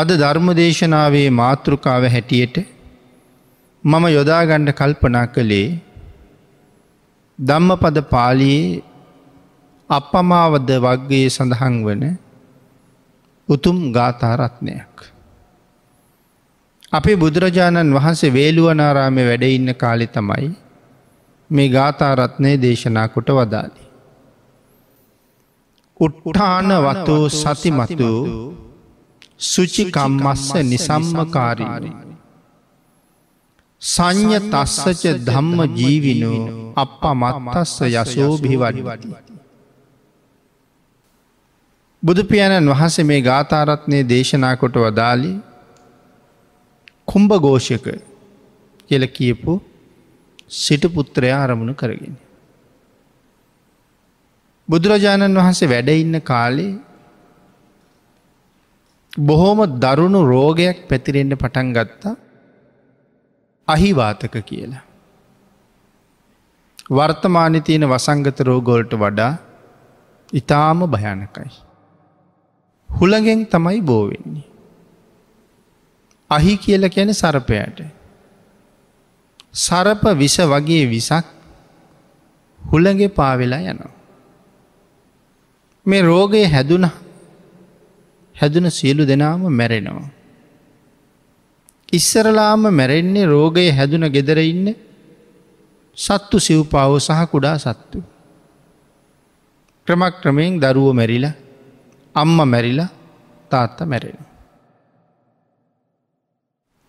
අද ධර්මදේශනාවේ මාතෘකාව හැටියට මම යොදාගණ්ඩ කල්පනා කළේ ධම්මපද පාලියේ අපමාවද වක්ගේ සඳහන් වන උතුම් ගාථාරත්නයක්. අපේ බුදුරජාණන් වහන්සේ වේළුවනාරාමය වැඩඉන්න කාලෙ තමයි මේ ගාථාරත්නය දේශනා කොට වදාලි. උට්ටාන වතු සතිමතු සුචිකම්මස්ස නිසම්මකාරීනි. සංය තස්සච ධම්ම ජීවිනෝ අප මත්තස්ස යසෝභිවඩිවඩි. බුදුපියණන් වහන්සේ මේ ගාථාරත්නය දේශනා කොට වදාලි කුම්භ ගෝෂක කියල කියපු සිටු පුත්‍රයා අරමුණු කරගෙන. බුදුරජාණන් වහන්සේ වැඩඉන්න කාලේ බොහෝම දරුණු රෝගයක් පැතිරෙන්ට පටන් ගත්තා අහිවාතක කියලා. වර්තමානි තියෙන වසංගත රෝගෝල්ට වඩා ඉතාම භයානකයි. හුළගෙන් තමයි බෝවෙන්නේ. අහි කියල කැන සරපයට. සරප විස වගේ විසක් හුළගේ පාවෙලා යනවා. මේ රෝගය හැදුන හැදුන සියලු දෙනාම මැරෙනවා. ඉස්සරලාම මැරෙන්නේ රෝගය හැදුන ගෙදර ඉන්න සත්තු සිව්පාව සහ කුඩා සත්තු. ක්‍රමක් ක්‍රමයෙන් දරුව මැරිලා අම්ම මැරිලා තාත්ත මැරෙන.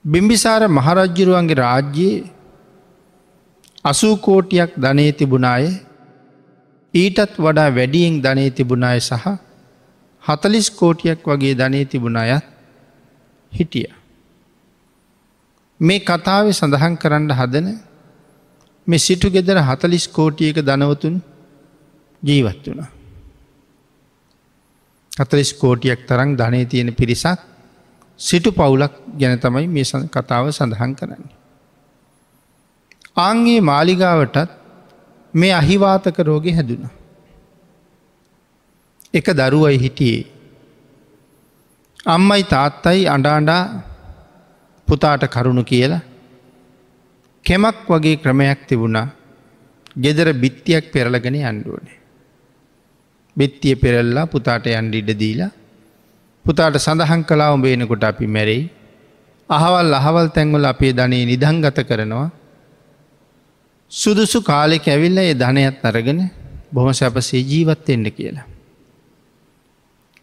බිම්බිසාර මහරජ්ජිරුවන්ගේ රාජ්‍යයේ අසූකෝටියක් ධනය තිබුණාය ඊටත් වඩා වැඩියෙන් ධනය තිබුණාය සහ හතලිස් කෝටියක් වගේ ධනය තිබුණ අයත් හිටිය. මේ කතාව සඳහන් කරන්න හදන මේ සිටු ගෙදර හතලිස් කෝටියක දනවතුන් ජීවත් වුණ. හතලිස් කෝටියක් තරම් ධනය තියෙන පිරිසක් සිටු පවුලක් ගැන තමයි මේ කතාව සඳහන් කරන්නේ. ආංගේ මාලිගාවටත් මේ අහිවාතක රෝග හැදුන. එක දරුවයි හිටියේ. අම්මයි තාත්තයි අඩාඩා පුතාට කරුණු කියලා කෙමක් වගේ ක්‍රමයක් තිබුණා ගෙදර බිත්තියක් පෙරලගෙන අන්ඩුවනේ. බෙත්තිය පෙරල්ලා පුතාට යන්ඩ ඉඩ දීලා පුතාට සඳහන් කලා උඹේනකොට අපි මැරෙයි අහවල් අහවල් තැන්වල අපේ ධනය නිදංගත කරනවා සුදුසු කාලෙ ඇවිල්ල ඒ ධනයත් අරගෙන බොහොම සැපසේ ජීවත්වෙන්ඩ කියලා.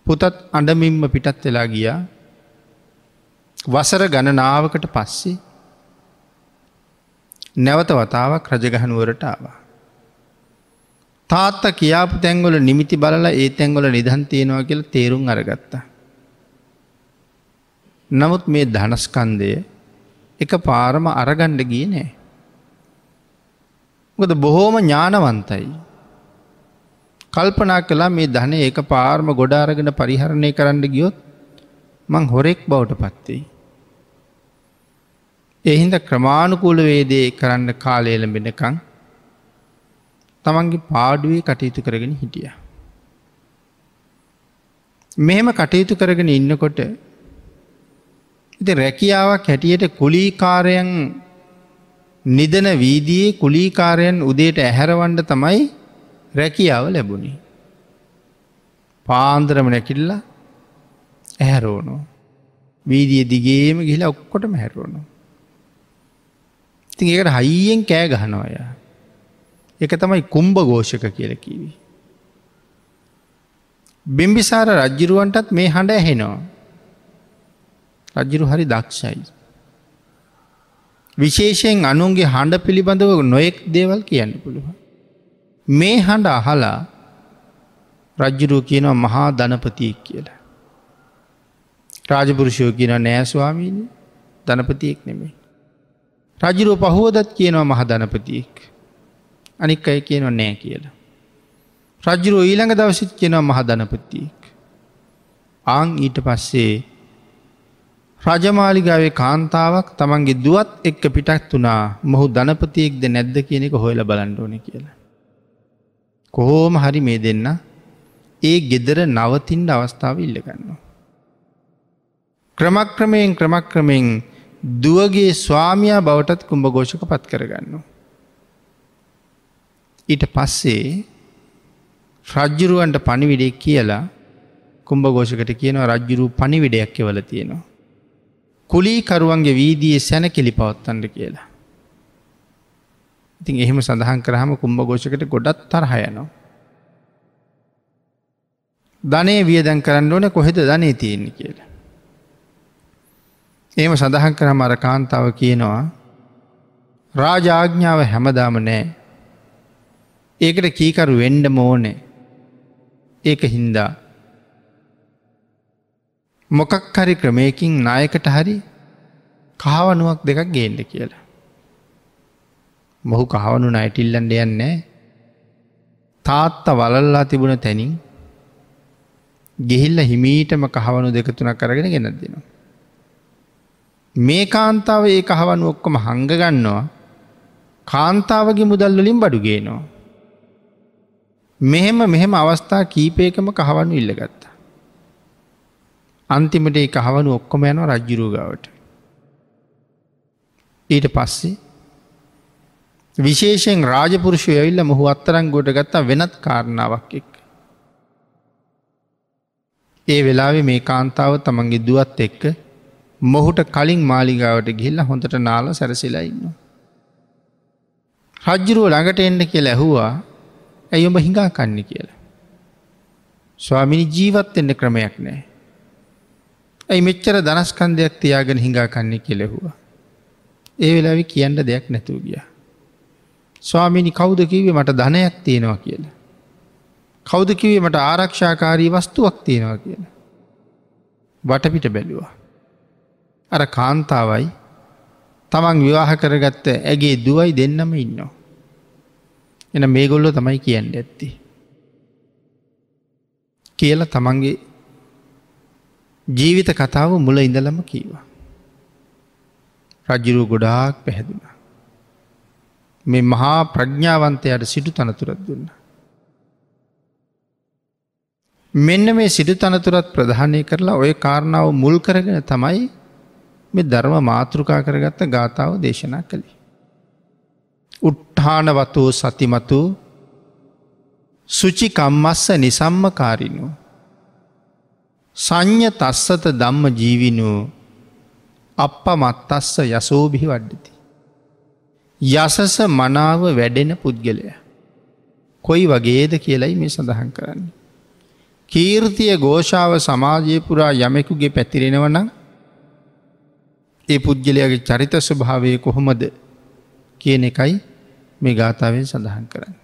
පුතත් අඩමින්ම පිටත් වෙලා ගියා වසර ගණනාවකට පස්සේ නැවත වතාවක් රජගහනුවරට ආවා. තාත්ත කියාපු තැන්ගොල නිමිති බලලා ඒ තැන්ගොල නිදන් තියෙනවා කියල තේරුම් අරගත්තා. නමුත් මේ ධනස්කන්දය එක පාරම අරගණ්ඩ ගිය නෑ. ගොද බොහෝම ඥානවන්තයි. කල්පනා කලා මේ ධනය එක පාර්ම ගොඩාරගෙන පරිහරණය කරන්න ගියොත් මං හොරෙක් බවට පත්වෙයි. එහින්ද ක්‍රමාණුකූල වේදේ කරන්න කාලේලඹෙනකං තමන්ගේ පාඩුවේ කටයුතු කරගෙන හිටිය. මෙහෙම කටයුතු කරගෙන ඉන්නකොට ඉති රැකියාවක් හැටියට කුලීකාරයන් නිදන වීදියේ කුලීකාරයන් උදේට ඇහැරවන්ඩ තමයි රැකියාව ලැබුණේ. පාන්දරම නැකිල්ල ඇහැරෝනෝ. වීදිය දිගේම ගිහිලා ඔක්කොටම හැරුවනු. ඉතින් ඒකට හයියෙන් කෑ ගහනවය. එක තමයි කුම්භ ගෝෂක කියල කිවී. බිම්බිසාර රජ්ජිරුවන්ටත් මේ හඬ ඇහෙනවා. රජ්ජිරු හරි දක්ෂයි. විශේෂයෙන් අනුන්ගේ හඬ පිළිබඳව නොයෙක් දේවල් කියන්න පුළුව. මේ හඬ අහලා රජ්ජුරුව කියනවා මහා ධනපතියෙක් කියලා. රාජපුරුෂයෝ කියන නෑස්වාමීනි ධනපතියෙක් නෙමේ. රජරුව පහුවදත් කියනවා මහ ධනපතියෙක්. අනික් අය කියනවා නෑ කියලා. රජරුව ඊළඟ දවසිත් කියනවා මහ ධනපතියෙක්. ආං ඊට පස්සේ රජමාලිගාවේ කාන්තාවක් තමන්ගේ දුවත් එක්ක පිටක් වනා මොහු ධනපතියෙක්ද නැද්ද කියන එක හොයල බලන්ඩෝන කියලා. කොහෝම හරි මේ දෙන්න ඒ ගෙදර නවතින්ට අවස්ථාව ඉල්ලගන්නවා. ක්‍රමක්‍රමයෙන් ක්‍රමක්‍රමයෙන් දුවගේ ස්වාමයා බවටත් කුම්භඝෝෂක පත් කරගන්න. ඊට පස්සේ රජ්ජුරුවන්ට පණිවිඩෙක් කියලා කුම්භඝෝෂකට කියනවා රජ්ජුරු පණිවිඩයක් එවල තියෙනවා. කුලීකරුවන්ගේ වීදියේ සැන කෙලි පවත්තන්ට කියලා. ඉතින් එහෙම සඳහන් කරහම කුම්භඝෝෂකට ගොඩත් තරහයනවා. ධනය වියදැන් කරන්න ඕන කොහෙද ධනය තියෙන්නේ කියලා. ඒම සඳහන් කරම අර කාන්තාව කියනවා රාජාඥාව හැමදාම නෑ ඒකට කීකරු වෙන්ඩ මෝනේ ඒක හින්දා මොකක් හරි ක්‍රමයකින් නායකට හරි කහවනුවක් දෙකක් ගේන්ඩ කියලා. මොහු කහවනු නයිටිල්ලන්ඩ යන්නේ තාත්ත වලල්ලා තිබුණ තැනින් ගෙහිල්ල හිමීටම කහවනු දෙකතුනක් කරගෙන ගෙනත් දෙනවා. මේ කාන්තාව ඒ කහවනු ඔක්කොම හංගගන්නවා කාන්තාවගේ මුදල්වලින් බඩුගේනවා. මෙහෙම මෙහෙම අවස්ථා කීපයකම කහවනු ඉල්ලගත්තා. අන්තිමට ඒ කහවනු ඔක්කොම යනවා රජ්ජුරුගාවට. ඊට පස්සේ විශේෂයෙන් රාජපුරුෂය ඇවිල්ල මොහු අත්තරන් ගොට ගත්තා වෙනත් කාරණාවක් එක්. ඒ වෙලාවෙ මේ කාන්තාව තමන්ගේ දුවත් එක්ක මොහුට කලින් මාලිගාවට ගිහිල්ල හොඳට නාල සැරසිලා ඉන්න. රජ්ජුරුව ළඟට එන්න කියල ඇහුවා ඇයඹ හිඟා කන්න කියලා. ස්වාමිනි ජීවත් එන්න ක්‍රමයක් නෑ. ඇයි මෙච්චර දනස්කන්දයක් තියාගෙන හිඟා කන්නේ කෙලෙහුවා. ඒ වෙලාවි කියන්න දෙයක් නැතුව ගිය. ස්වාමිනි කෞුද කිවේ මට ධනයක් තියෙනවා කියලා. කෞුද කිවේ මට ආරක්ෂාකාරී වස්තුවක් තියෙනවා කියලා. වටපිට බැලුවා. අර කාන්තාවයි තමන් විවාහ කරගත්ත ඇගේ දුවයි දෙන්නම ඉන්නවා. එන මේගොල්ලො තමයි කියන්න ඇත්ති. කියලා තමන්ගේ ජීවිත කතාව මුල ඉඳලම කීවා. රජ්ජුරුව ගොඩාක් පැහැදුනා. මේ මහා ප්‍රඥාවන්තයට සිටු තනතුරත් දුන්න. මෙන්න මේ සිටු තනතුරත් ප්‍රධානය කරලා ඔය කාරණාව මුල් කරගෙන තමයි මෙ ධර්ම මාතෘකා කරගත්ත ගාථාව දේශනා කළේ. උට්ඨානවතෝ සතිමතු සුචිකම්මස්ස නිසම්මකාරිනු. සංඥ තස්සත දම්ම ජීවිනු අප මත්තස්ස යසෝබිහි වඩ්ඩති. යසස මනාව වැඩෙන පුද්ගලය. කොයි වගේද කියලයි මේ සඳහන් කරන්නේ. කීර්තිය ගෝෂාව සමාජය පුරා යමෙකුගේ පැතිරෙනවනම් ඒ පුද්ගලයාගේ චරිත ස්වභාවය කොහොමද කියන එකයි මේ ගාථාවෙන් සඳහන් කරන්න.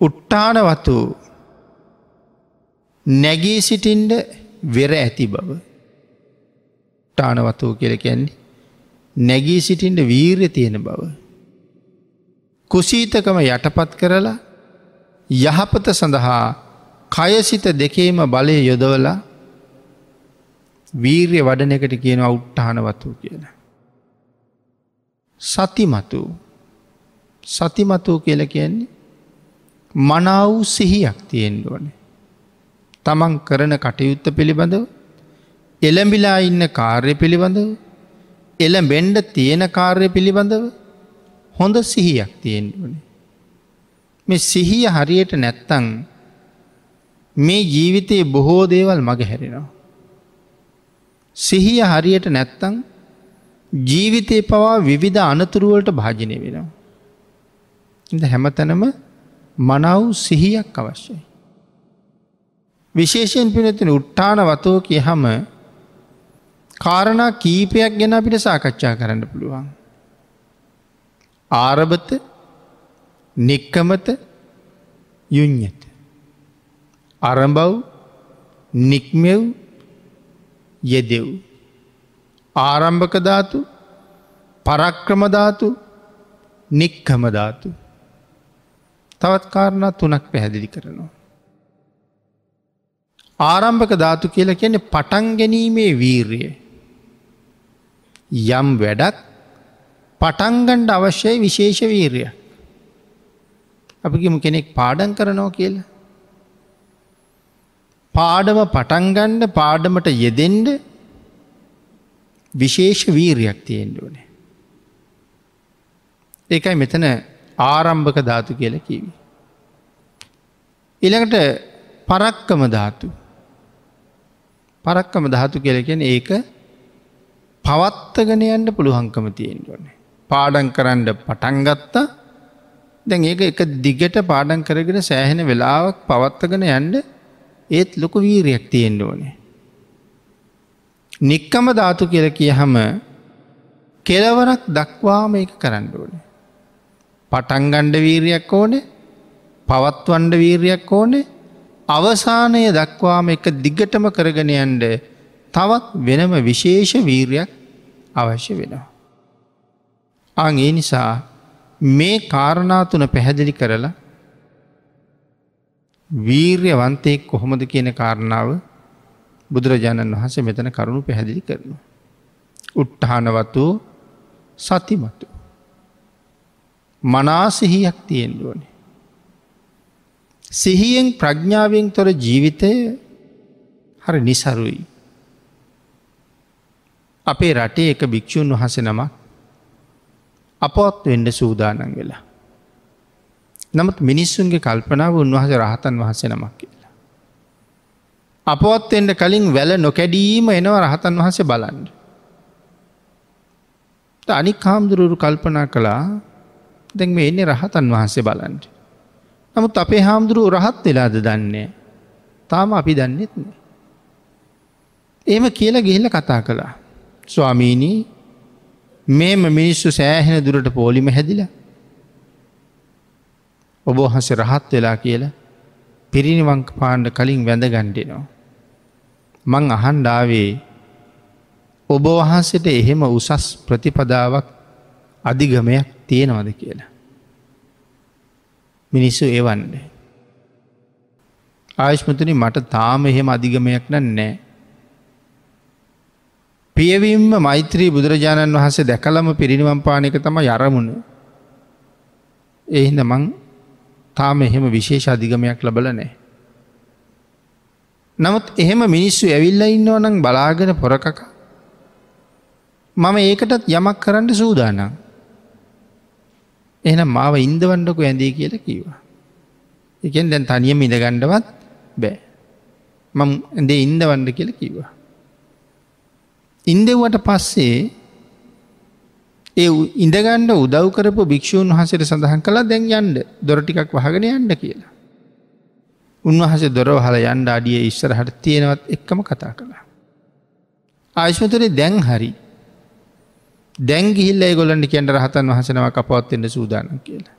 උට්ටානවතු නැගී සිටින්ඩ වෙර ඇති බව ටානවතුව කියල කියන්නේ නැගී සිටින්ට වීර්ය තියෙන බව. කුසීතකම යටපත් කරලා යහපත සඳහා කයසිත දෙකේම බලය යොදවලා වීර්ය වඩන එකට කියන අවුට්ටානවතු කියන. සතිමතු සතිමතු කියල කියන්නේ මනාව සිහියක් තියෙන්ඩුවන. තමන් කරන කටයුත්ත පිළිබඳව එළඹිලා ඉන්න කාර්ය පිළිබඳව එළ බෙන්ඩ තියෙන කාර්ය පිළිබඳව හොඳ සිහියක් තියෙන්ඩුවන. මේ සිහිය හරියට නැත්තං මේ ජීවිතයේ බොහෝ දේවල් මග හැරෙනවා. සිහිය හරියට නැත්තං ජීවිතය පවා විවිධ අනතුරුවලට භාජනය වෙනවා. ඉද හැමතැනම මනව් සිහියක් අවශ්‍යයි. විශේෂයෙන් පිනතින උට්ටාන වතෝ කිය හම කාරණා කීපයක් ගැන අපිට සාකච්ඡා කරන්න පුළුවන්. ආරභත නික්කමත යුං්ඥත. අරඹව් නික්මෙව් යෙදෙව්. ආරම්භකධාතු පරක්‍රමධාතු නික්කමධාතු. තවත් කාරණා තුනක් පැහැදිලි කරනවා. ආරම්භක ධාතු කියල කියන්නේ පටන් ගැනීමේ වීර්ය. යම් වැඩක් පටන්ගණ්ඩ අවශ්‍යයි විශේෂ වීරය. අපිගේම කෙනෙක් පාඩන් කරනවා කියලා. පාඩම පටන්ගණ්ඩ පාඩමට යෙදෙන්ඩ විශේෂ වීරයක් තියෙන්ට ඕනේ. ඒකයි මෙතන ආරම්භක ධාතු කියල කිවි. ඉළඟට පරක්කම ධාතු පරක්කම ධාතු කියලකෙන ඒක පවත්තගෙන යන්න පුළුවන්කම තියෙන්ට ඕනේ. පාඩන් කරන්න පටන්ගත්තා දැන් ඒක එක දිගට පාඩන් කරගෙන සෑහෙන වෙලාවක් පවත්තගෙන යන්න ඒත් ලොක වීරයක් තියෙන්ට ඕනේ. නික්කම ධාතු කියල කිය හම කෙලවරක් දක්වාම එක කරන්න ඕනේ. පටන්ගණ්ඩ වීරයක් ඕනේ පවත්වන්ඩ වීරයක් ඕනේ අවසානය දක්වාම එක දිගටම කරගෙන යන්ඩ තවත් වෙනම විශේෂ වීරයක් අවශ්‍ය වෙනවා. අං ඒ නිසා මේ කාරණාතුන පැහැදිලි කරලා වීර්යවන්තයෙක් කොහොමද කියන කාරණාව බුදුරජාණන් වහන්සේ මෙතන කරුණු පැහැදිලි කරනු. උට්ටහනවතු සතිමතු. මනාසිහියක් තියෙන්ඩුවනේ. සිහියෙන් ප්‍රඥාවෙන් තොර ජීවිතය හරි නිසරුයි. අපේ රටේ එක භික්‍ෂූන් වහස නමක් අපොත් වෙන්ඩ සූදානන් වෙලා. නමුත් මිනිස්සුන්ගේ කල්පනාව උන්වහස රහතන් වහස නමක් කියලා. අපොත්ෙන්ට කලින් වැල නොකැඩීම එනවා රහතන් වහස බලන්ඩ. අනික් හාමුදුරුරු කල්පනා කළා දැන් මේ එන්නේ රහතන් වහන්සේ බලන්ට. නමුත් අපේ හාමුදුරුව රහත් වෙලාද දන්නේ. තාම අපි දන්නෙත් නෑ. ඒම කියලා ගිහිල්ල කතා කළා. ස්වාමීනී මේම මිනිස්සු සෑහෙන දුරට පෝලිම හැදිලා. ඔබෝහස රහත් වෙලා කියලා පිරිනිවංක පාණ්ඩ කලින් වැඳ ගණ්ඩෙනවා. මං අහන්ඩාවේ ඔබ වහන්සට එහෙම උසස් ප්‍රතිපදාවක් අධිගමයක් තියෙනවද කියලා. මිනිස්සු ඒවන්ඩ. ආයශ්මතන මට තාම එහෙම අධිගමයක් නෑ. පියවීම්ම මෛත්‍රී බුදුරජාණන් වහන්සේ දැකලම පිරිනිවම් පානක තම යරමුණ. එහින්ද මං තාම එහෙම විශේෂ අධිගමයක් ලබල නෑ. නමුත් එහෙම මිනිස්සු ඇවිල්ල ඉන්නව නං බලාගෙන පොරකක. මම ඒකටත් යමක් කරන්න සූදානම්. එහන මාව ඉන්දවන්නකු ඇඳේ කියල කීවා. එකෙන් දැන් තනියම ඉඳගණ්ඩවත් බෑ. මං ඇදේ ඉන්දවන්න කියල කිවා. ඉන්දෙව්වට පස්සේ ඒ ඉඳගණ්ඩ උදව් කරපු භික්‍ෂූන් වහසට සඳහන් කලා දැන් යන්ඩ දොරටිකක් වහගෙන යන්න කියලා. උන්වහස දොරව හල යන්ඩ අඩිය ඉස්සර හට තියෙනවත් එක්කම කතා කළා. ආශ්මතරේ දැන් හරි දැංගිහිල්ල ගොලන්ඩි කැන්ඩ රහතන් වහසනව කපවත්වෙන්න සූදාන කියලා.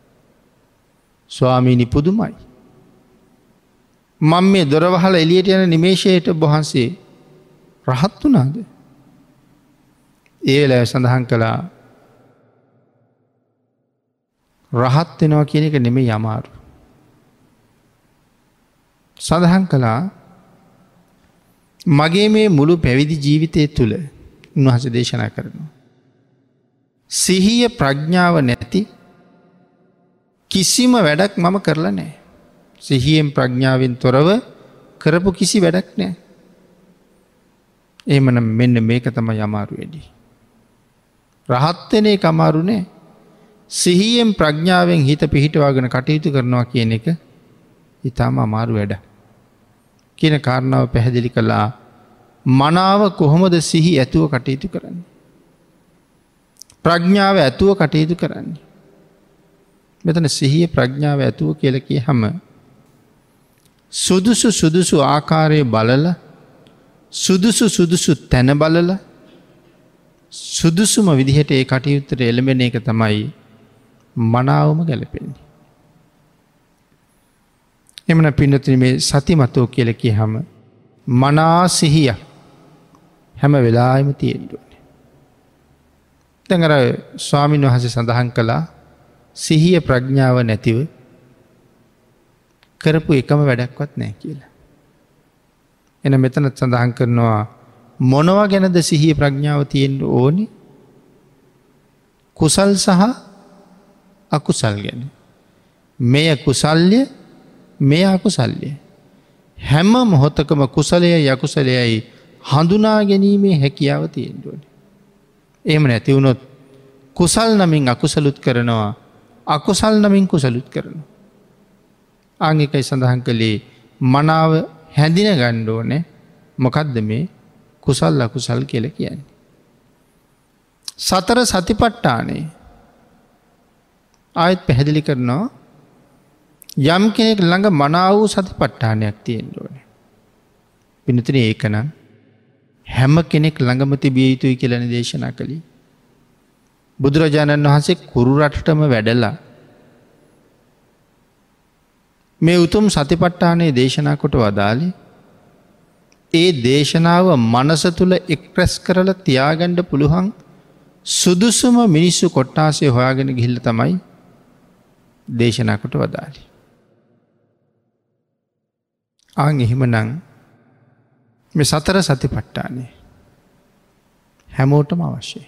ස්වාමීනි පුදුමයි. මං මේ දොරවහල එලියට යන නිමේශයට බොහන්සේ රහත් වනාද. ඒ ලෑ සඳහන් කළා රහත් වෙනවා කියන එක නෙමේ යමාරු. සඳහන් කළා මගේ මේ මුළු පැවිදි ජීවිතය තුළ උන්වහස දේශනා කරනවා. සිහිය ප්‍රඥාව නැති කිසිම වැඩක් මම කරලා නෑ. සිහියෙන් ප්‍රඥාවෙන් තොරව කරපු කිසි වැඩක් නෑ. ඒමන මෙන්න මේක තම යමාරු වැඩි. රහත්වනේ කමාරුනේ සිහියෙන් ප්‍රඥාවෙන් හිත පිහිටවාගෙන කටයුතු කරනවා කියන එක ඉතාම අමාරු වැඩ. කියන කාරණාව පැහැදිලි කළා මනාව කොහොමද සිහි ඇතුව කටයුතු කරන්න. ප්‍රඥාව ඇතුව කටයුතු කරන්නේ. මෙතන සිහිය ප්‍රඥාව ඇතුව කියලකි හම සුදුසු සුදුසු ආකාරය බලල සුදුසු සුදුසු තැන බලල සුදුසුම විදිහට ඒ කටයුත්තට එළඹෙන එක තමයි මනාවම ගැලපෙන්නේ. එමන පින්නතින මේ සතිමතෝ කියල කිය හම මනාසිහිය හැම වෙලාම තියෙන්ඩුවනේ. තැඟර ස්වාමීන් වහස සඳහන් කළා සිහිය ප්‍රඥාව නැතිව කරපු එකම වැඩක්වත් නෑ කියලා. එන මෙතනත් සඳහන් කරනවා මොනව ගැනද සිහිය ප්‍රඥාව තියෙන්ට ඕනි කුසල් සහ අකුසල් ගැන. මෙය කුසල්ය මෙය අකුසල්ය. හැම මොහොතකම කුසලය යකුසලයයි හඳුනා ගැනීමේ හැකියාව තියෙන්ඩුවන. එහම නැතිවුණොත් කුසල් නමින් අකුසලුත් කරනවා අකුසල් නමින් කුසලුත් කරන. ආංගිකයි සඳහන් කළේ මනාව හැඳින ගණ්ඩෝනෑ මොකක්ද මේ කුසල් අකුසල් කියල කියන්නේ. සතර සතිපට්ටානේ ආයත් පැහැදිලි කරනවා යම් කෙනෙක් ළඟ මනා වූ සති පට්ටානයක් තියෙන්ඩෝන. පිනතින ඒකනම් හැම කෙනෙක් ළඟම තිබිය යුතුයි කියලන දේශනා කළි. බුදුරජාණන් වහන්සේ කුරුරටටම වැඩලා මේ උතුම් සතිපට්ටානයේ දේශනා කොට වදාලේ ඒ දේශනාව මනස තුළ එක්ප්‍රැස් කරල තියාගණ්ඩ පුළුවන් සුදුසුම මිනිස්සු කොට්ටාසේ හොයාගෙන ගිහිල්ල තමයි දේශනාකොට වදාලි. ආං එහෙම නං මේ සතර සති පට්ටානේ හැමෝටම අවශ්‍යයි.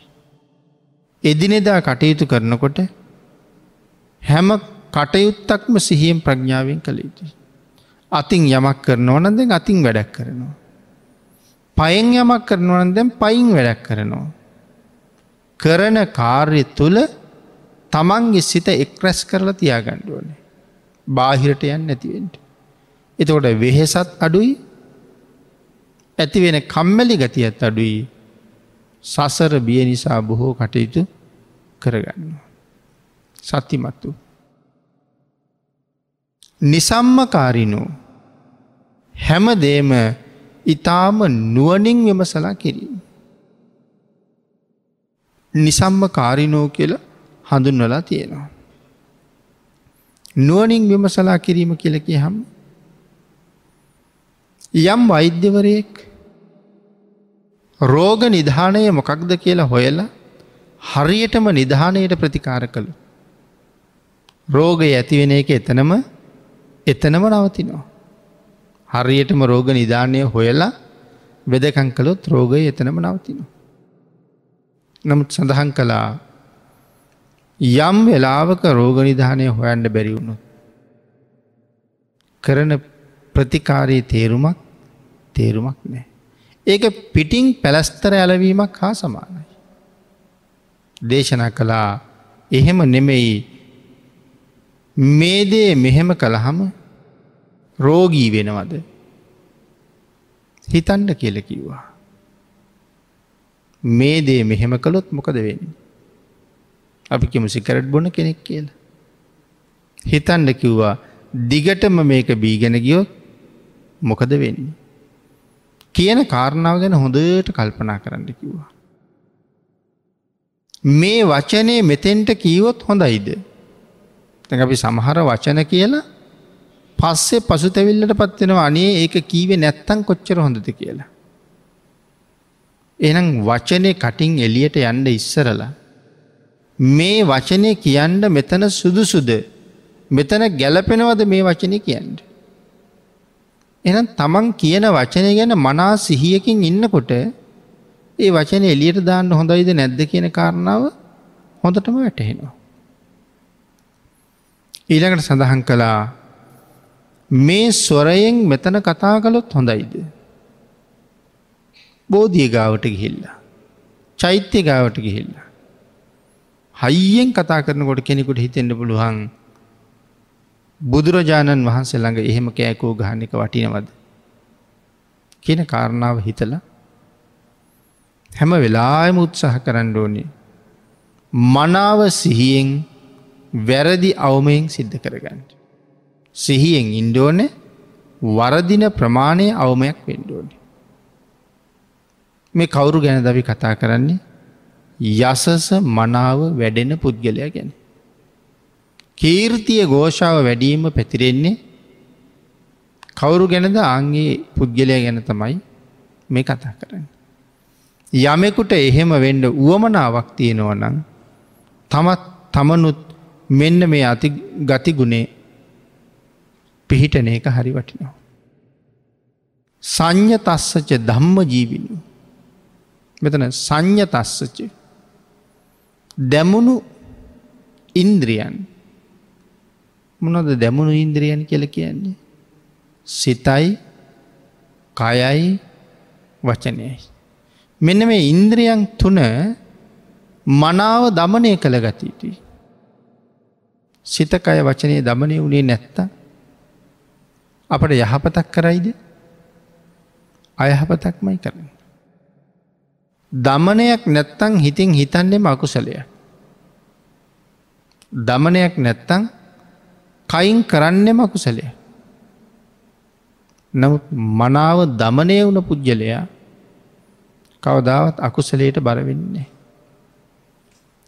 එදිනෙදා කටයුතු කරනකොට හැම කටයුත්තක්ම සිහියෙන් ප්‍රඥාවෙන් කළ යුතුයි. අතින් යමක් කරනවා නදෙන් අතින් වැඩක් කරනවා. පයෙන් යමක් කරනවන දැන් පයින් වැඩක් කරනවා. කරන කාර්ය තුළ තමන්ගේ සිත එක්රැස් කරලා තියාගණ්ඩුවන. බාහිරට යන් නැතිවෙන්ට. එතකොට වෙහෙසත් අඩුයි ඇතිවෙන කම්මැලි ගතියත් අඩුයි සසර බිය නිසා බොහෝ කටයුතු කරගන්න. සත්තිමත්තු. නිසම්මකාරිනෝ හැම දේම ඉතාම නුවනින් විමසලා කිරීම. නිසම්ම කාරිනෝ කියල හඳුන්වලා තියෙනවා. නුවනින් විමසලා කිරීම කියලකි හම් යම් වෛද්‍යවරයෙක් රෝග නිධානය මොකක්ද කියලා හොයලා හරියටම නිධානයට ප්‍රතිකාර කළු. රෝගය ඇතිවෙන එක එතනම එතනම නවතිනවා. හරියටම රෝග නිධානය හොයලා වෙදකං කළොත් රෝගය එතනම නවතිනවා. නමුත් සඳහන් කළා යම් වෙලාවක රෝග නිධානය හොයන්ට බැරිවුණු. කරන ප්‍රතිකාරයේ තේරුමක් තේරුමක් නෑ. ඒක පිටිං පැලස්තර ඇලවීමක් හා සමානයි. දේශනා කළා එහෙම නෙමෙයි මේදේ මෙහෙම කළහම රෝගී වෙනවද හිතන්ඩ කියල කිව්වා. මේ දේ මෙහෙම කළොත් මොකද වෙන්න. අපි කිමු සිකරට් බොන කෙනෙක් කියල. හිතන්ඩ කිව්වා දිගටම මේක බීගෙන ගියොත් මොකද වෙන්නේ. කියන කාරණාව ගැන හොඳට කල්පනා කරන්න කිව්වා. මේ වචනය මෙතෙන්ට කීවොත් හොඳයිද. තැ අපි සමහර වචන කියලා පස්සේ පසු තැවිල්ලට පත්වෙනවා අනේ ඒක කීවේ නැත්තං කොච්චර හොඳද කියලා. එනම් වචනය කටින් එලියට යන්ඩ ඉස්සරලා. මේ වචනය කියන්ඩ මෙතන සුදුසුද මෙතන ගැලපෙනවද මේ වචනය කියන්න. එනම් තමන් කියන වචනය ගැන මනා සිහියකින් ඉන්නකොට ඒ වචන එලියට දාන්න හොඳයිද නැද්ද කියන කාරණාව හොඳටම වැටහෙනවා. ඊළඟට සඳහන් කළා මේ ස්වරයෙන් මෙතන කතා කළොත් හොඳයිද. බෝධිය ගාවට ගිහිල්ලා. චෛත්‍ය ගාවට ගිහිල්ලා. හයියෙන් කතා කරනකොට කෙනෙකුට හිතෙන්ට පුළුවන් බුදුරජාණන් වහන්සේ ළඟ එහෙම කෑකෝ ගහන්නක වටිනවද. කියන කාරණාව හිතල හැම වෙලාම උත්සාහ කරන්න ඕනේ. මනාව සිහියෙන් වැරදි අවමයෙන් සිද්ධ කරගන්නට. සිහියෙන් ඉන්ඩෝන වරදින ප්‍රමාණය අවමයක් වෙන්ඩෝන. මේ කවුරු ගැන දවි කතා කරන්නේ යසස මනාව වැඩෙන පුද්ගලය ගැන. කීර්තිය ගෝෂාව වැඩීම පැතිරෙන්නේ කවුරු ගැනද ආන්ගේ පුද්ගලය ගැන තමයි මේ කතා කරන්න. යමෙකුට එහෙම වෙන්ඩ වුවමනාවක් තියෙනවනං තමත් තමනුත් මෙන්න මේ අති ගතිගුණේ පිහිටන එක හරි වටිනවා. සංඥ තස්සච ධම්ම ජීවිනු. මෙතන සංඥ තස්සච දැමුණු ඉන්ද්‍රියන් මොනොද දැමුණු ඉන්ද්‍රියන් කියල කියන්නේ. සිතයි කයයි වචනයයි. මෙන්න මේ ඉන්ද්‍රියන් තුන මනාව දමනය කළ ගතයුතුයි. සිතකය වචනය දමනය වුණේ නැත්ත අපට යහපතක් කරයිද අයහපතක්මයි කරන. දමනයක් නැත්තං හිතින් හිතන්නේ මකුසලය. දමනයක් නැත්තං කයින් කරන්නේ මකුසලය. නමුත් මනාව දමනය වුණ පුද්ගලයා කවදාවත් අකුසලයට බරවෙන්නේ.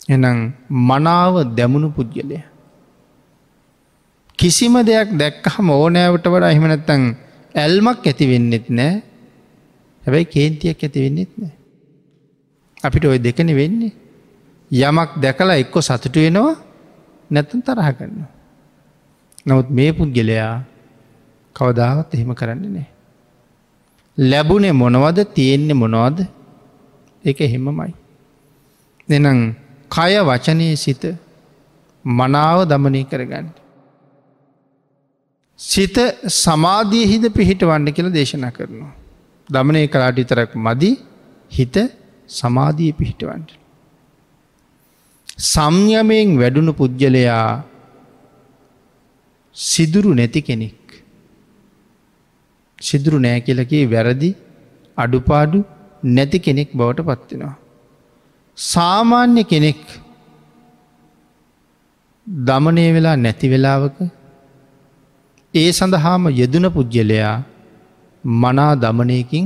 එනම් මනාව දැමුණු පුද්ගලය. කිසිම දෙයක් දැක්කහම ඕනෑවට වඩා එහෙමනැත්තං ඇල්මක් ඇති වෙන්නෙත් නෑ හැබැයි කේන්තියක් ඇති වෙන්නෙත් නෑ. අපිට ඔය දෙකන වෙන්නේ. යමක් දැකලා එක්කො සතුටු වෙනවා නැත්තන් තරහ කරන්න. නමුත් මේ පුද්ගලයා කවදාවත් එහෙම කරන්නේ නෑ. ලැබුණේ මොනවද තියෙන්නේ මොනවද එක එහෙමමයි. දෙනම් කය වචනය සිත මනාව දමනය කරගන්න. සිත සමාධියහිද පිහිට වන්න කියලා දේශනා කරනවා. දමනය කලාට විතරක් මදි හිත සමාධී පිහිටවන්ට. සම්යමයෙන් වැඩුණු පුද්ගලයා සිදුරු නැති කෙනෙක්. සිදුරු නෑ කියලකේ වැරදි අඩුපාඩු නැති කෙනෙක් බවට පත්වෙනවා. සාමාන්‍ය කෙනෙක් දමනය වෙලා නැති වෙලාවක ඒ සඳහාම යෙදන පුද්ගලයා මනා දමනයකින්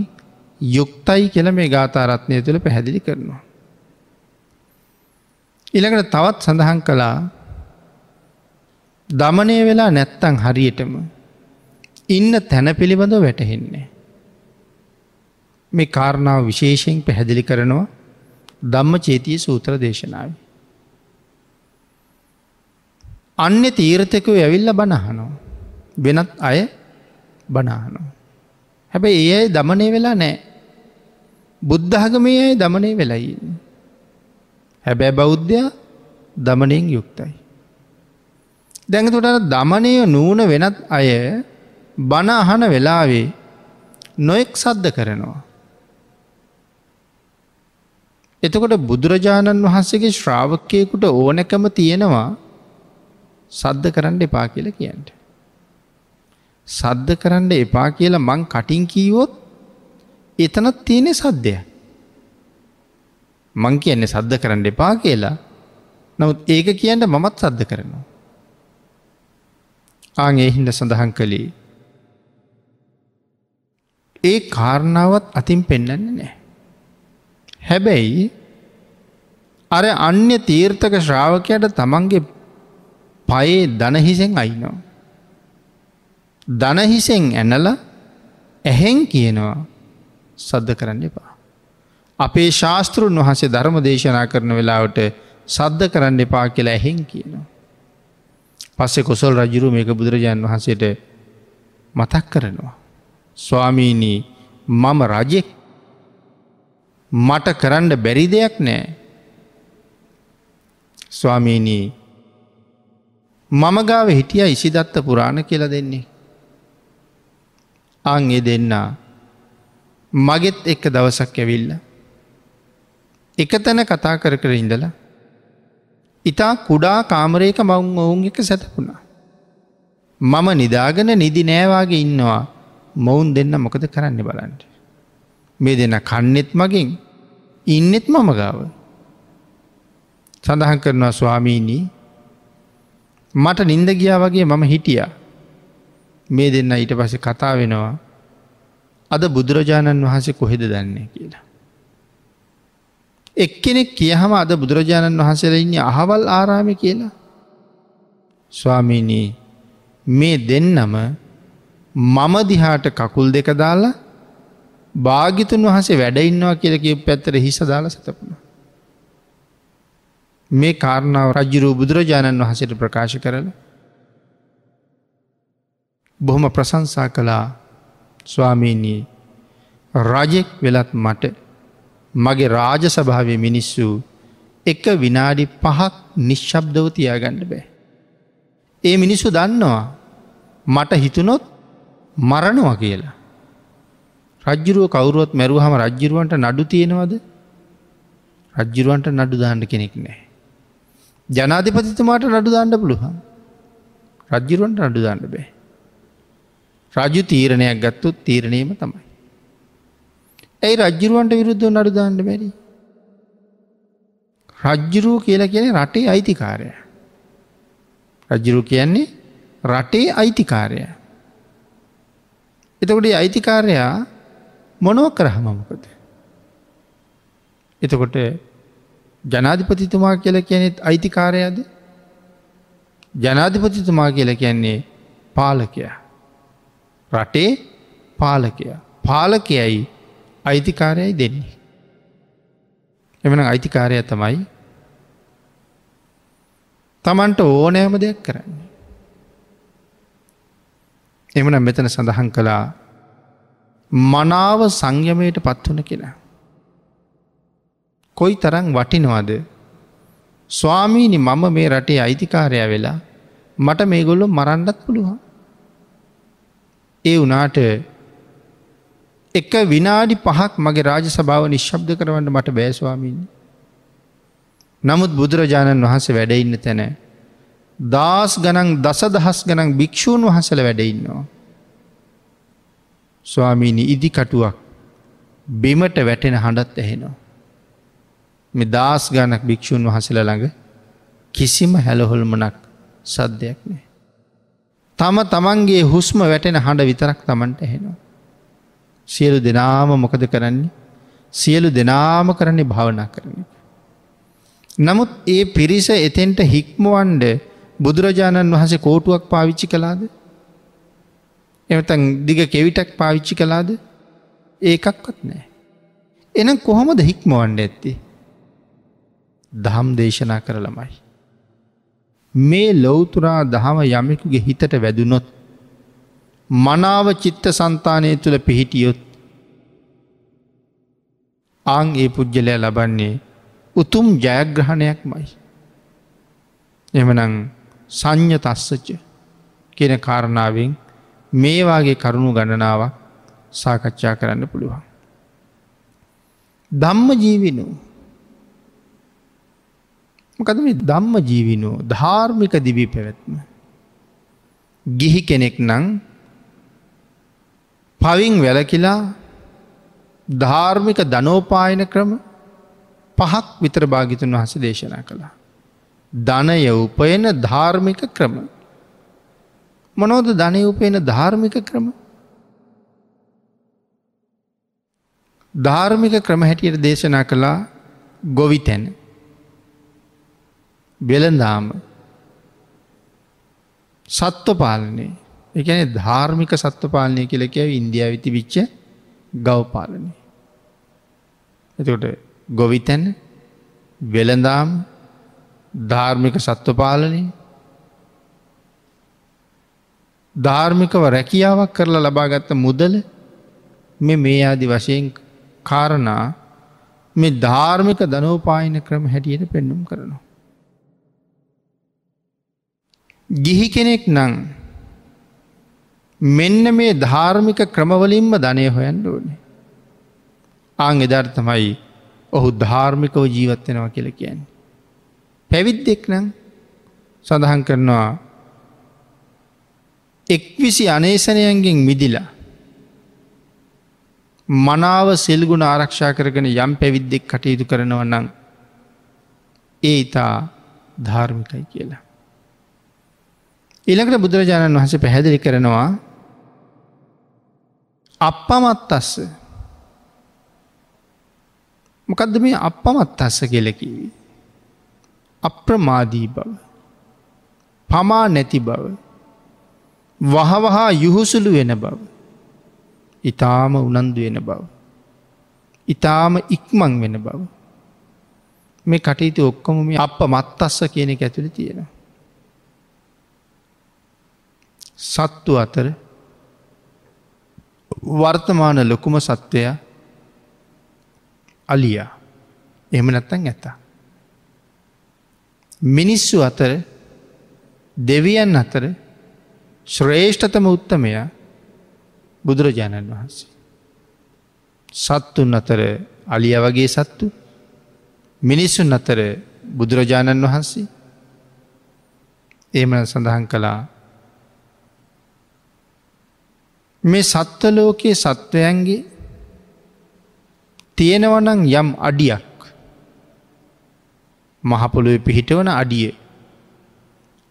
යුක්තයි කියල මේ ගාතාරත්නය තුළ පැහැදිලි කරනවා. ඉළඟට තවත් සඳහන් කළා දමනය වෙලා නැත්තං හරියටම ඉන්න තැන පිළිබඳව වැටහෙන්නේ. මේ කාරණාව විශේෂයෙන් පැහැදිලි කරනවා ධම්ම චේතිය සූත්‍ර දේශනාව. අන්‍ය තීරතකව ඇවිල්ල බණහනෝ. වෙනත් අය බනානෝ. හැබැයි ඒ අයි දමනය වෙලා නෑ. බුද්ධහගමේ අයි දමනය වෙලයි. හැබැ බෞද්ධයා දමනයෙන් යුක්තයි. දැඟතුට දමනය නූන වෙනත් අය බණ අහන වෙලාවේ නොෙක් සද්ධ කරනවා. එතකොට බුදුරජාණන් වහන්සේගේ ශ්‍රාවකයකුට ඕනැකම තියෙනවා සද්ධ කරන්න එපා කියල කියන්ට. සද්ධ කරන්න එපා කියලා මං කටින් කීවොත් එතනත් තියෙනෙ සද්ධය. මං කියන්නේ සද්ධ කරන්න එපා කියලා නමුත් ඒක කියන්න මමත් සද්ධ කරනවා. ආගේ හින්ද සඳහන් කළේ. ඒ කාරණාවත් අතින් පෙන්නන්න නෑ. හැබැයි අර අන්‍ය තීර්ථක ශ්‍රාවකයට තමන්ගේ පයේ දනහිසෙන් අයිනවා. දනහිසෙන් ඇනල ඇහෙන් කියනවා සද්ධ කරන්න එපා. අපේ ශාස්තෘන් වහන්සේ ධර්ම දේශනා කරන වෙලාවට සද්ධ කරන්න එපා කියලා ඇහෙන් කියනවා. පස්සෙ කොසල් රජුරු මේක බුදුරජාණන් වහන්සේට මතක් කරනවා. ස්වාමීනී මම රජෙක් මට කරන්න බැරි දෙයක් නෑ. ස්වාමීනී මම ගාව හිටිය ඉසිදත්ත පුරාණ කියලා දෙන්නේ. අං එ දෙන්නා මගෙත් එක්ක දවසක් ඇවිල්ල. එක තැන කතා කර කර ඉඳලා ඉතා කුඩා කාමරයක මවුන් ඔවුන් එක සැතපුුණා. මම නිදාගෙන නිදි නෑවාගේ ඉන්නවා මොවුන් දෙන්න මොකද කරන්න බලන්ට. මේ දෙන්න කන්නෙත් මගින් ඉන්නෙත් මම ගාව. සඳහන් කරනවා ස්වාමීණී මට නින්ද ගියා වගේ මම හිටියා මේ දෙන්න ඊට පස කතා වෙනවා අද බුදුරජාණන් වහන්සේ කොහෙද දන්නේ කියලා. එක්කෙනෙක් කියහම අද බුදුරජාණන් වහන්සේල ඉන්න අහවල් ආරාමි කියලා. ස්වාමීනී මේ දෙන්නම මම දිහාට කකුල් දෙක දාලා භාගිතුන් වහසේ වැඩඉන්නවා කියලක පැත්තර හිස දාලා සතපුුණ. මේ කාරණාව රජ්ජුරූ බුදුරජාණන් වහසට ප්‍රකාශ කරලා බොහොම ප්‍රසංසා කළා ස්වාමීනී රජෙක් වෙලත් මට මගේ රාජ සභාවය මිනිස්සු එක විනාඩි පහක් නිශ්ශබ්දව තියාගන්න බෑ. ඒ මිනිස්සු දන්නවා මට හිතුනොත් මරණවා කියලා. රජ්ජුරුව කවුරුවත් මැරුවහම රජ්ජිරුවන්ට නඩු තියෙනවද රජ්ජිරුවන්ට නඩු දාන්න කෙනෙක් නෑ. ජනාධිපතිතුමාට නඩු දාන්න පුළුවන් රජ්ජිරුවන්ට නඩු දාන්න බෑ. රජු තීරණයක් ගත්තුත් තීරණයම තමයි. ඇයි රජ්ජිරුවන්ට විරුද්ධ නඩු දාන්න බැරි. රජ්ජුරුව කියලා කියන රටේ අයිතිකාරය. රජ්ජුරු කියන්නේ රටේ අයිතිකාරය. එතකොට අයිතිකාරයා මොනව කරහමමකද. එතකොට ජනාධිපතිතුමා කියල කියනෙත් අයිතිකාරයද ජනාධිපතිතුමා කියල කියන්නේ පාලකයා. රටේ පාලකයා. පාලකයයි අයිතිකාරයයි දෙන්නේ. එමන අයිතිකාරය තමයි තමන්ට ඕනෑම දෙයක් කරන්නේ. එමන මෙතන සඳහන් කළා මනාව සංයමයට පත්වන කියලා. කොයි තරං වටිනවාද ස්වාමීනි මම මේ රටේ අයිතිකාරය වෙලා මට මේ ගොල්ලො මරන්නත් පුළුවන්. ඒ වනාට එක විනාඩි පහක් මගේ රාජ සභාව නිශ්ශබ්ද කරවන්න මට බෑස්වාමීනි. නමුත් බුදුරජාණන් වහන්සේ වැඩඉන්න තැන. දස් ගනන් දස දහස් ගනන් භික්‍ෂූන් වහසල වැඩඉන්නවා. ස්වාමීනි ඉදිකටුවක් බිමට වැටෙන හඬත් ඇහෙනවා. මෙ දස් ගනක් භික්‍ෂූන් වහසල ළඟ කිසිම හැලහොල්මනක් සද්ධයක් නෑ. තම තමන්ගේ හුස්ම වැටෙන හඬ විතරක් තමන්ට ඇහෙනවා. සියලු දෙනාම මොකද කරන්නේ සියලු දෙනාම කරන්නේ භාවනා කරන. නමුත් ඒ පිරිස එතෙන්ට හික්මුවන්ඩ බුදුරජාණන් වහසේ කෝටුවක් පාවිච්චි කලාද එමතන් දිග කෙවිටක් පාවිච්චි කලාද ඒකක්වත් නෑ. එනම් කොහොමද හික්මවන්ඩ ඇත්ති. දහම් දේශනා කර ළමයි. මේ ලොවතුරා දහම යමෙකුගේ හිතට වැදුනොත් මනාව චිත්ත සන්තානය තුළ පිහිටියොත් ආං ඒ පුද්ගලය ලබන්නේ උතුම් ජයග්‍රහණයක් මයි. එමනං සංඥ තස්සච්ච කියෙන කාරණාවෙන් මේවාගේ කරුණු ගණනාවක් සාකච්ඡා කරන්න පුළුවන්. දම්ම ජීවිනු මොකද මේ දම්ම ජීවිනු ධාර්මික දිවි පැවැත්ම. ගිහි කෙනෙක් නං පවින් වැලකිලා ධාර්මික ධනෝපායන ක්‍රම පහක් විතර භාගිතුන් වහස දේශනා කළා. ධනය උපයන ධාර්මික ක්‍රම. මොනෝද ධනය උපයන ධාර්මික ක්‍රම. ධාර්මික ක්‍රම හැටියට දේශනා කළා ගොවිතැන. වෙළඳාම සත්ව පාලනය එකන ධාර්මික සත්ව පාලනය කියලකැව ඉන්දිය විති විච්ච ගවපාලනය. එතකොට ගොවිතැන් වෙළඳාම් ධාර්මික සත්ව පාලනය ධාර්මිකව රැකියාවක් කරලා ලබාගත්ත මුදල මෙ මේ ආදි වශයෙන් කාරණා මේ ධාර්මික ධනෝපායන ක්‍රම හැටියට පෙන්නුම් කරනවා. ගිහි කෙනෙක් නං මෙන්න මේ ධාර්මික ක්‍රමවලින්ම ධනය හොයන්ඩ ඕනේ. ආං එධර්තමයි ඔහු ධාර්මිකව ජීවත්වෙනවා කියල කියන්නේ. පැවිද්දෙක් නම් සඳහන් කරනවා එක්විසි අනේසනයන්ගෙන් මිදිලා මනාව සෙල්ගුණ ආරක්ෂා කරගෙන යම් පැවිද්දෙක් කටයුතු කරනව නම් ඒ ඉතා ධාර්මිකයි කියලා. ඊළඟට බුදුරජාණන් වහස පැහැදිලි කරනවා අපපමත් අස්ස මොකදද මේ අපපමත් අස්ස කෙලකිවී. අප්‍රමාදී බව. පමා නැති බව. වහවහා යුහුසුළු වෙන බව. ඉතාම උනන්දු වෙන බව. ඉතාම ඉක්මං වෙන බව. මේ කටයුතු ඔක්කොම මේ අප මත් අස්ස කියන එක ඇතුළි තියෙනවා. සත්තු අතර වර්තමාන ලොකුම සත්වය අලියා එහම නැත්තන් ඇත. මිනිස්සු අතර දෙවියන් අතර ශ්‍රේෂ්ඨතම උත්තමය බුදුරජාණන් වහන්සේ. සත්තුන් අතර අලිය වගේ සත්තු මිනිස්සුන් අතර බුදුරජාණන් වහන්සේ ඒම සඳහන් කළා මේ සත්වලෝකයේ සත්වයන්ගේ තියෙනවනං යම් අඩියක් මහපොළොව පිහිටවන අඩිය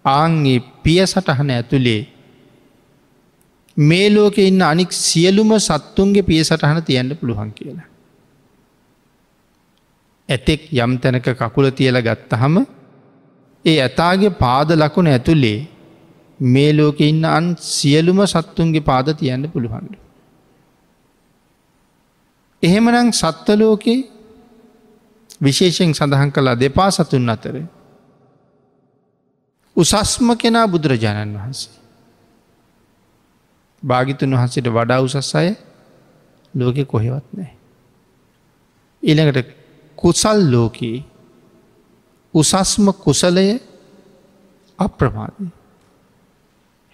ආංගේ පිය සටහන ඇතුළේ මේ ලෝක ඉන්න අනික් සියලුම සත්තුන්ගේ පිය සටහන තියන්න පුළුවන් කියලා. ඇතෙක් යම් තැනක කකුල තියල ගත්තහම ඒ ඇතාගේ පාද ලකුණ ඇතුළේ මේ ලෝක ඉන්න අන් සියලුම සත්තුන්ගේ පාද තියන්න පුළුවන්ඩ. එහෙමනං සත්වලෝකේ විශේෂයෙන් සඳහන් කලා දෙපා සතුන් අතර. උසස්ම කෙනා බුදුරජාණන් වහන්සේ. භාගිතුන් වහන්සට වඩා උසස් අය ලෝකෙ කොහෙවත් නෑ. ඊළඟට කුසල් ලෝකයේ උසස්ම කුසලය අප්‍රමාදී.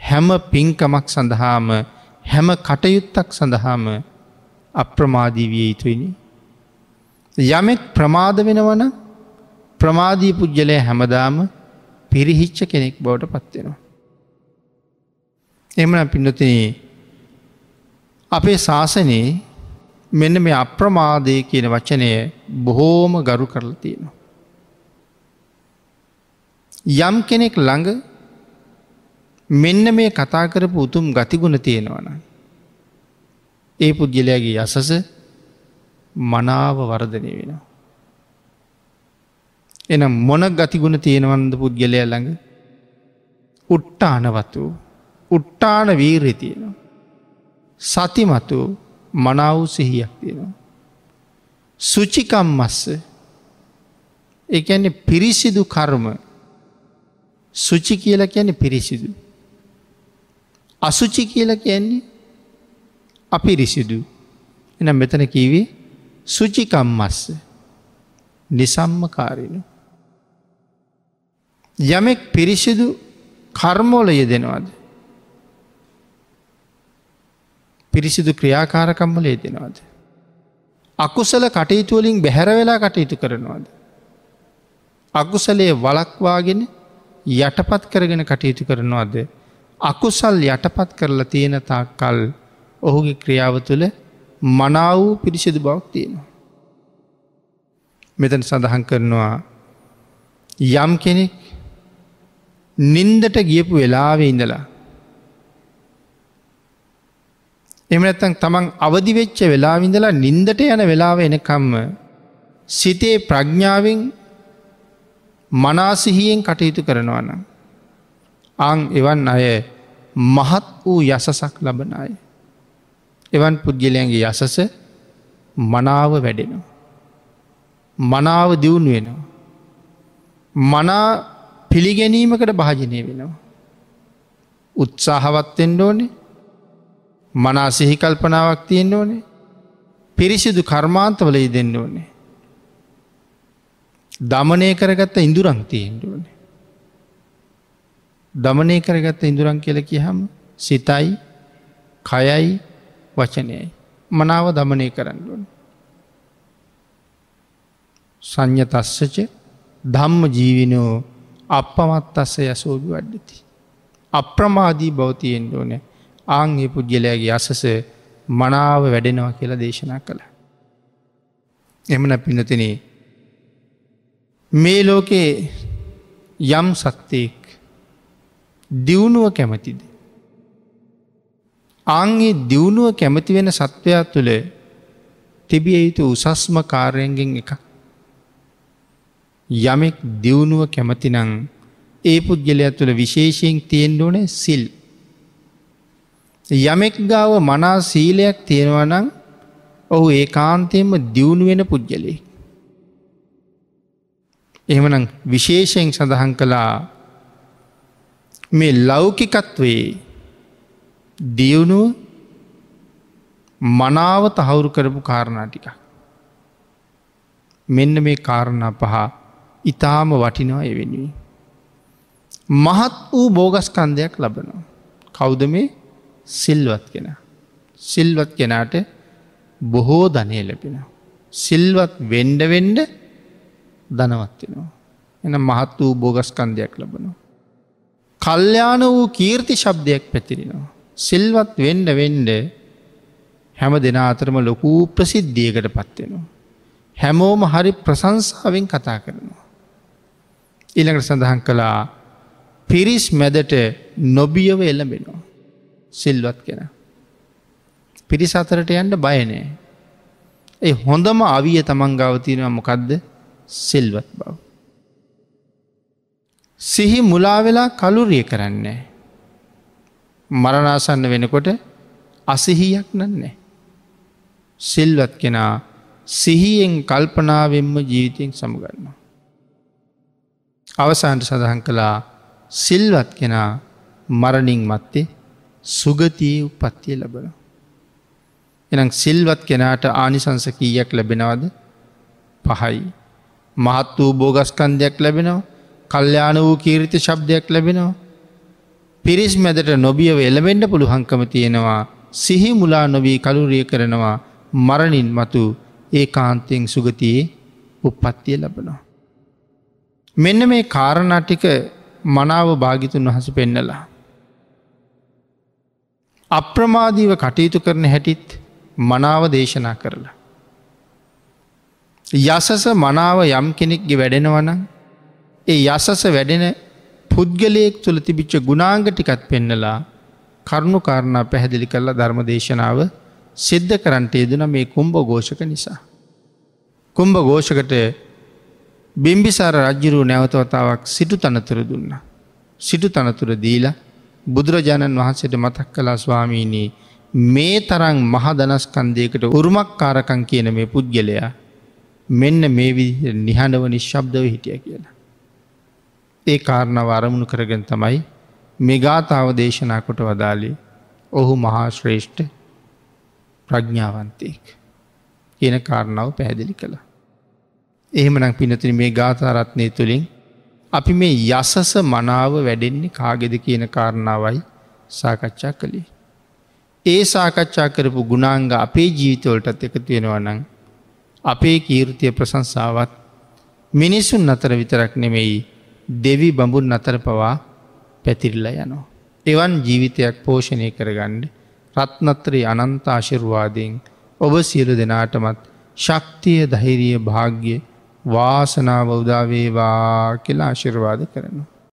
හැම පින්කමක් සඳහාම හැම කටයුත්තක් සඳහාම අප්‍රමාදී විය යුතුයිනි. යමෙක් ප්‍රමාද වෙනවන ප්‍රමාදී පුද්ගලය හැමදාම පිරිහිච්ච කෙනෙක් බවට පත්වෙනවා. එමන පින්නතින අපේ ශාසනයේ මෙන්න මේ අප්‍රමාදය කියන වචනය බොහෝම ගරු කරලා තියෙනවා. යම් කෙනෙක් ළඟ මෙන්න මේ කතා කරපු උතුම් ගතිගුණ තියෙනවන. ඒ පුද්ගලයාගේ යසස මනාව වර්ධනය වෙනවා. එනම් මොන ගතිගුණ තියෙනවන්ද පුද්ගලය ළඟ උට්ටානවතු උට්ටාන වීරය තියෙනවා. සතිමතු මනාව් සිහියක් තියෙනවා. සුචිකම් මස්ස එකන්නේ පිරිසිදු කර්ම සුචි කියල කියන්නේ පිරිසිදු. අසුචි කියල කියන්නේ අපිරිසිදු එනම් මෙතන කීවේ සුචිකම් මස්ස නිසම්ම කාරණු. යමෙක් පිරිසිදු කර්මෝල යෙදෙනවාද. පිරිසිදු ක්‍රියාකාරකම්මල යෙදෙනවාද. අකුසල කටයුතුවලින් බැහැර වෙලා කටයුතු කරනවාද. අකුසලේ වලක්වාගෙන යටපත් කරගෙන කටයුතු කරනවාද. අකුසල් යටපත් කරලා තියෙන තාක් කල් ඔහුගේ ක්‍රියාව තුළ මනාව පිරිසිදු බවක් තියෙනවා. මෙතන සඳහන් කරනවා යම් කෙනෙක් නින්දට ගියපු වෙලාවෙ ඉඳලා. එමනත්තන් තමන් අවදිවෙච්ච වෙලාවිඳලා නින්දට යන වෙලාව එනකම්ම සිතේ ප්‍රඥ්ඥාවෙන් මනාසිහියෙන් කටයුතු කරනවන. අං එවන් අය මහත් වූ යසසක් ලබන අය. එවන් පුද්ගලයන්ගේ යසස මනාව වැඩෙනවා. මනාව දියුණු වෙනවා. මනා පිළිගැනීමකට භාජනය වෙනවා. උත්සාහවත්තෙන්ට ඕනේ මනා සිහි කල්පනාවක් තියෙන්න්න ඕනේ පිරිසිදු කර්මාන්තවලයි දෙන්න ඕනේ. දමනය කරගත්ත ඉඳුරන් තියෙන්ට ඕනේ. දමනය කරගත්ත ඉඳුරන් කියල කියහම සිතයි කයයි වචනයයි මනාව දමනය කරන්න ඕන. සංඥ තස්සච ධම්ම ජීවිනෝ අපමත් අස්ස යසෝබි වඩ්ඩති. අප්‍රමාදී බෞතියෙන්ට ඕන ආංගේ පුද්ගලයාගේ අසස මනාව වැඩෙනවා කියලා දේශනා කළ. එමන පිනතිනේ මේ ලෝකේ යම් සත්‍යයෙක් දියුණුව කැමතිද. ආංගේ දියුණුව කැමති වෙන සත්වයා තුළ තිබිය යුතු උසස්ම කාරයෙන්ගෙන් එක. යමෙක් දියුණුව කැමතිනං ඒ පුද්ගලයක් තුළ විශේෂයෙන් තියෙන්ඩෝන සිල්. යමෙක් ගාව මනා සීලයක් තියෙනවනං ඔහු ඒ කාන්තයෙන්ම දියුණු වෙන පුද්ගලේ. එහෙමනම් විශේෂයෙන් සඳහන් කළා මේ ලෞකිකත්වයේ දියුණුව මනාව තහවුරු කරපු කාරණා ටික. මෙන්න මේ කාරණා පහ ඉතාම වටිනවා එවෙනුයි. මහත් වූ බෝගස්කන්දයක් ලබනවා. කෞුද මේ සිල්වත් කෙන. සිල්වත් කෙනාට බොහෝ ධනය ලැබෙන. සිල්වත් වෙන්ඩ වෙන්ඩ ධනවත්වෙනවා. එන මහත් වූ බෝගස්කන්දයක් ලබනවා. කල්්‍යාන වූ කීර්ති ශබ්දයක් පැතිරෙනවා. සිල්වත් වෙන්ඩ වෙන්ඩ හැම දෙන අතරම ලොකූ ප්‍රසිද්ධියකට පත්වෙනවා. හැමෝම හරි ප්‍රසංසාවෙන් කතා කරනවා. ඊළඟට සඳහන් කළා පිරිස් මැදට නොබියව එල්ලබෙනවා. සිල්වත් කෙන. පිරිස් අතරට යන්ට බයනෑ. ඒ හොඳම අවිය තමන් ගවතිනවා මොකක්ද සිල්වත් බව. සිහි මුලාවෙලා කලුරිය කරන්නේ. මරණාසන්න වෙනකොට අසිහියක් නන්නේ. සිල්වත් කෙනා සිහියෙන් කල්පනාවෙන්ම ජීවිතයෙන් සමගන්නවා. අවසාන්ට සඳහන් කළා සිල්වත් කෙනා මරණින් මත්තේ සුගතිය උපත්තිය ලබන. එනම් සිල්වත් කෙනාට ආනිසංස කීයක් ලැබෙනවද පහයි. මහත් වූ බෝගස්කන්දයක් ලැබෙනවා කල්්‍යාන වූ කීරිත ශබ්දයක් ලැබෙනවා. පිරිස් මැදට නොබියව එළවෙන්ඩ පුළුහංකම තියෙනවා සිහි මුලා නොවී කලුරිය කරනවා මරණින් මතු ඒ කාන්තයෙන් සුගතියේ උපත්තිය ලබනවා. මෙන්න මේ කාරණටික මනාව භාගිතුන් වහස පෙන්නලා. අප්‍රමාදීව කටයුතු කරන හැටිත් මනාව දේශනා කරලා. යසස මනාව යම් කෙනෙක්ගේ වැඩෙනවනම් ඒ යසස වැඩෙන පුද්ගලයෙක් තුළ තිබිච්ච ගුණාංග ටිකත් පෙන්නලා කරුණු කාරණා පැහැදිලි කරලා ධර්ම දේශනාව සිද්ධ කරන්ට යෙදන මේ කුම්භ ගෝෂක නිසා. කුම්භ ගෝෂකට බිම්බිසාර රජ්ජුරුව නැවතවතාවක් සිටු තනතුර දුන්න. සිටු තනතුර දීලා බුදුරජාණන් වහන්සේට මතක් කලා ස්වාමීනී මේ තරං මහදනස්කන්දයකට උරුමක් කාරකං කියන මේ පුද්ගලයා මෙන්න මේ විදි නිහඬව නිශ්ශබ්දව හිටිය කියලා. ඒ කාරණව අරමුණු කරගෙන තමයි මෙගාතාව දේශනා කොට වදාලේ ඔහු මහාශ්‍රේෂ්ඨ ප්‍රඥාවන්තයෙක් කියන කාරණාව පැහැදිලි කළ. එහෙමනම් පිනතින මේ ගාථරත්නය තුළින් අපි මේ යසස මනාව වැඩෙන්නේ කාගෙද කියන කාරණාවයි සාකච්ඡා කළේ. ඒ සාකච්ඡා කරපු ගුණාංග අපේ ජීවිතවලටත් එකතු වෙනවනං අපේ කීර්තිය ප්‍රසංසාවත් මිනිසුන් අතර විතරක් නෙමෙයි දෙවි බඹුන් අතර පවා පැතිරිල්ල යනවා. එවන් ජීවිතයක් පෝෂණය කරගන්න රත්නත්‍රී අනන්තාශිරවාදයෙන් ඔබ සියලු දෙනාටමත් ශක්තිය දහිරිය භාග්‍ය වාසනාව උදාවේවා කියලා ආශිර්වාද කරනවා.